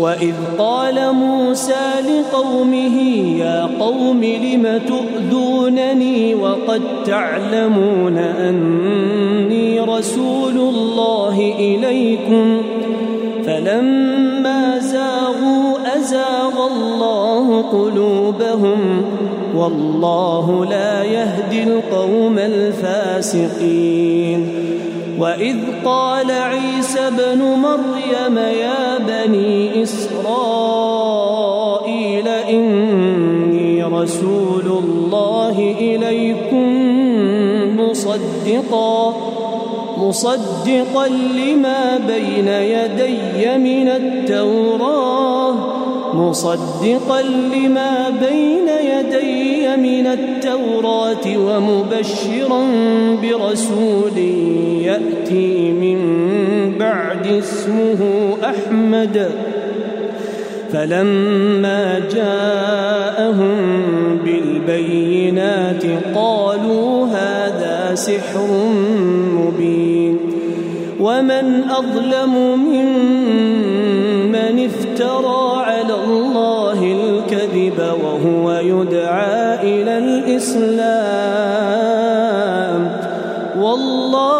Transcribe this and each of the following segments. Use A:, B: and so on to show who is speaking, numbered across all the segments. A: وإذ قال موسى لقومه يا قوم لم تؤذونني وقد تعلمون أني رسول الله إليكم فلما زاغوا أزاغ الله قلوبهم والله لا يهدي القوم الفاسقين وإذ قال عيسى ابن مريم يا مصدقا مصدقا لما بين يدي من التوراة مصدقا لما بين يدي من التوراة ومبشرا برسول يأتي من بعد اسمه أحمد فلما جاءهم بالبينات قالوا سحر مبين ومن أظلم ممن افترى على الله الكذب وهو يدعى إلى الإسلام والله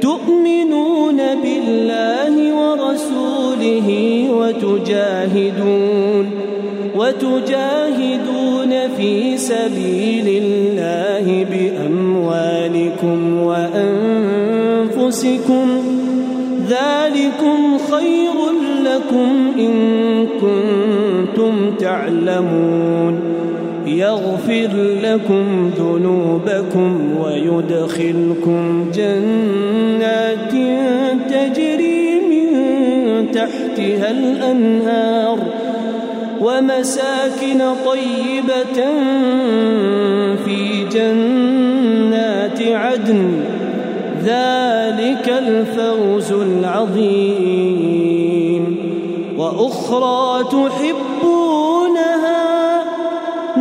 A: تؤمنون بالله ورسوله وتجاهدون وتجاهدون في سبيل الله بأموالكم وأنفسكم ذلكم خير لكم إن كنتم تعلمون يغفر لكم ذنوبكم ويدخلكم جنات تجري من تحتها الأنهار ومساكن طيبة في جنات عدن ذلك الفوز العظيم وأخرى تحبون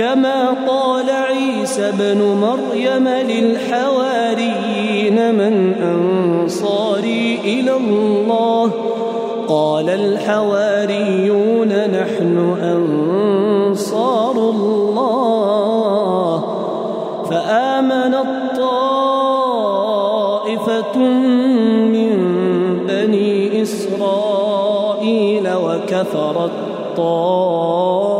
A: كما قال عيسى ابن مريم للحواريين من انصاري الى الله قال الحواريون نحن انصار الله فامن الطائفه من بني اسرائيل وكفر الطائفه